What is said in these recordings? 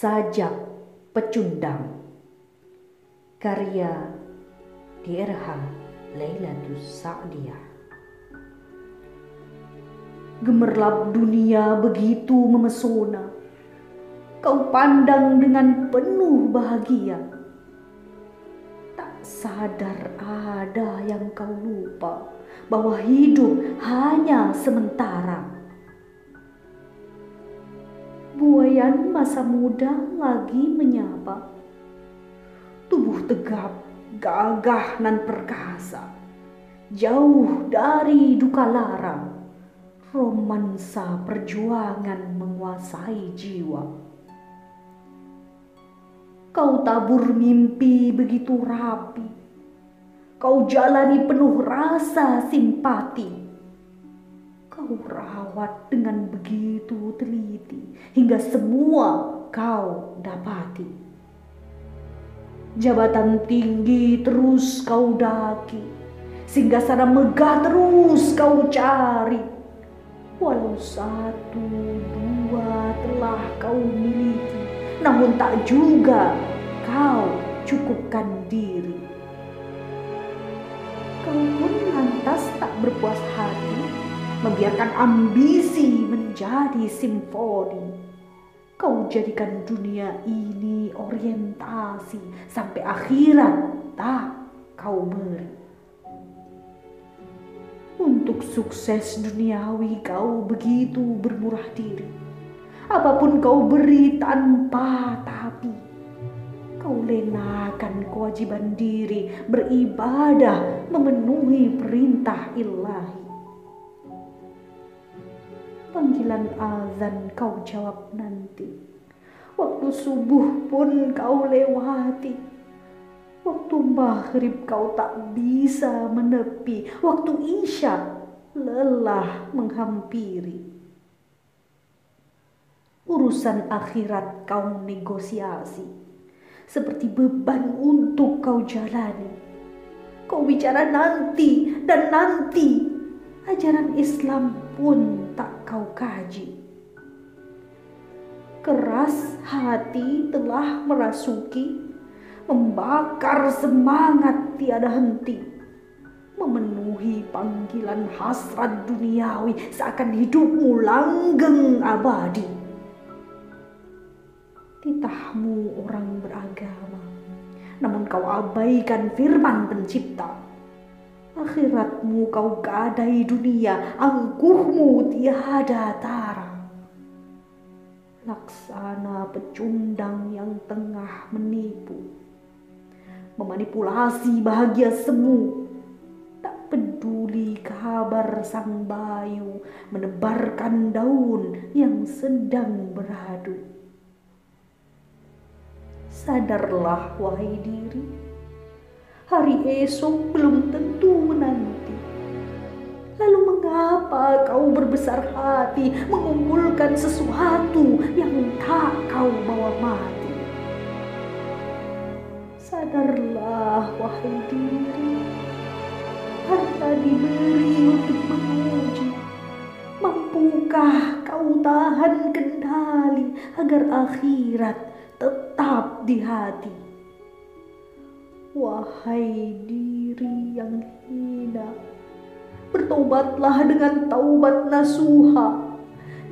Sajak Pecundang. Karya DRH Lailatus Sa'diyah. Gemerlap dunia begitu memesona. Kau pandang dengan penuh bahagia. Tak sadar ada yang kau lupa Bahwa hidup hanya sementara Buayan masa muda lagi menyapa. Tubuh tegap, gagah nan perkasa. Jauh dari duka lara, romansa perjuangan menguasai jiwa. Kau tabur mimpi begitu rapi. Kau jalani penuh rasa simpati kau rawat dengan begitu teliti hingga semua kau dapati. Jabatan tinggi terus kau daki, sehingga sana megah terus kau cari. Walau satu dua telah kau miliki, namun tak juga kau cukupkan diri. Kau pun lantas tak berpuas hati membiarkan ambisi menjadi simfoni. Kau jadikan dunia ini orientasi sampai akhirat tak kau beri. Untuk sukses duniawi kau begitu bermurah diri. Apa pun kau beri tanpa tapi. Kau lenakan kewajiban diri beribadah memenuhi perintah ilahi panggilan azan kau jawab nanti. Waktu subuh pun kau lewati. Waktu maghrib kau tak bisa menepi. Waktu isya lelah menghampiri. Urusan akhirat kau negosiasi. Seperti beban untuk kau jalani. Kau bicara nanti dan nanti. Ajaran Islam pun tak kau kaji. Keras hati telah merasuki, membakar semangat tiada henti, memenuhi panggilan hasrat duniawi seakan hidupmu langgeng abadi. Titahmu orang beragama, namun kau abaikan firman pencipta akhiratmu kau gadai dunia, angkuhmu tiada tara. Laksana pecundang yang tengah menipu, memanipulasi bahagia semu, tak peduli kabar sang bayu menebarkan daun yang sedang beradu. Sadarlah wahai diri, hari esok belum tentu menanti. Lalu mengapa kau berbesar hati mengumpulkan sesuatu yang tak kau bawa mati? Sadarlah wahai diri, harta diberi untuk menguji. Mampukah kau tahan kendali agar akhirat tetap di hati? Wahai diri yang hina, bertobatlah dengan taubat nasuha.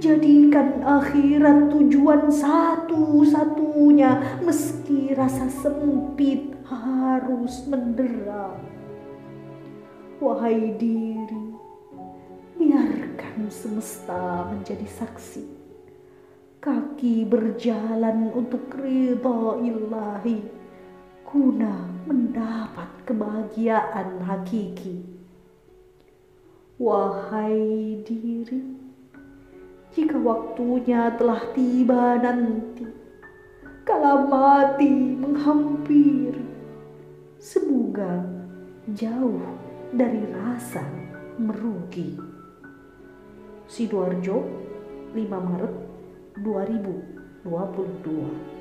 Jadikan akhirat tujuan satu-satunya meski rasa sempit harus mendera. Wahai diri, biarkan semesta menjadi saksi. Kaki berjalan untuk ridha ilahi guna mendapat kebahagiaan hakiki. Wahai diri, jika waktunya telah tiba nanti, kala mati menghampiri, semoga jauh dari rasa merugi. Sidoarjo, 5 Maret 2022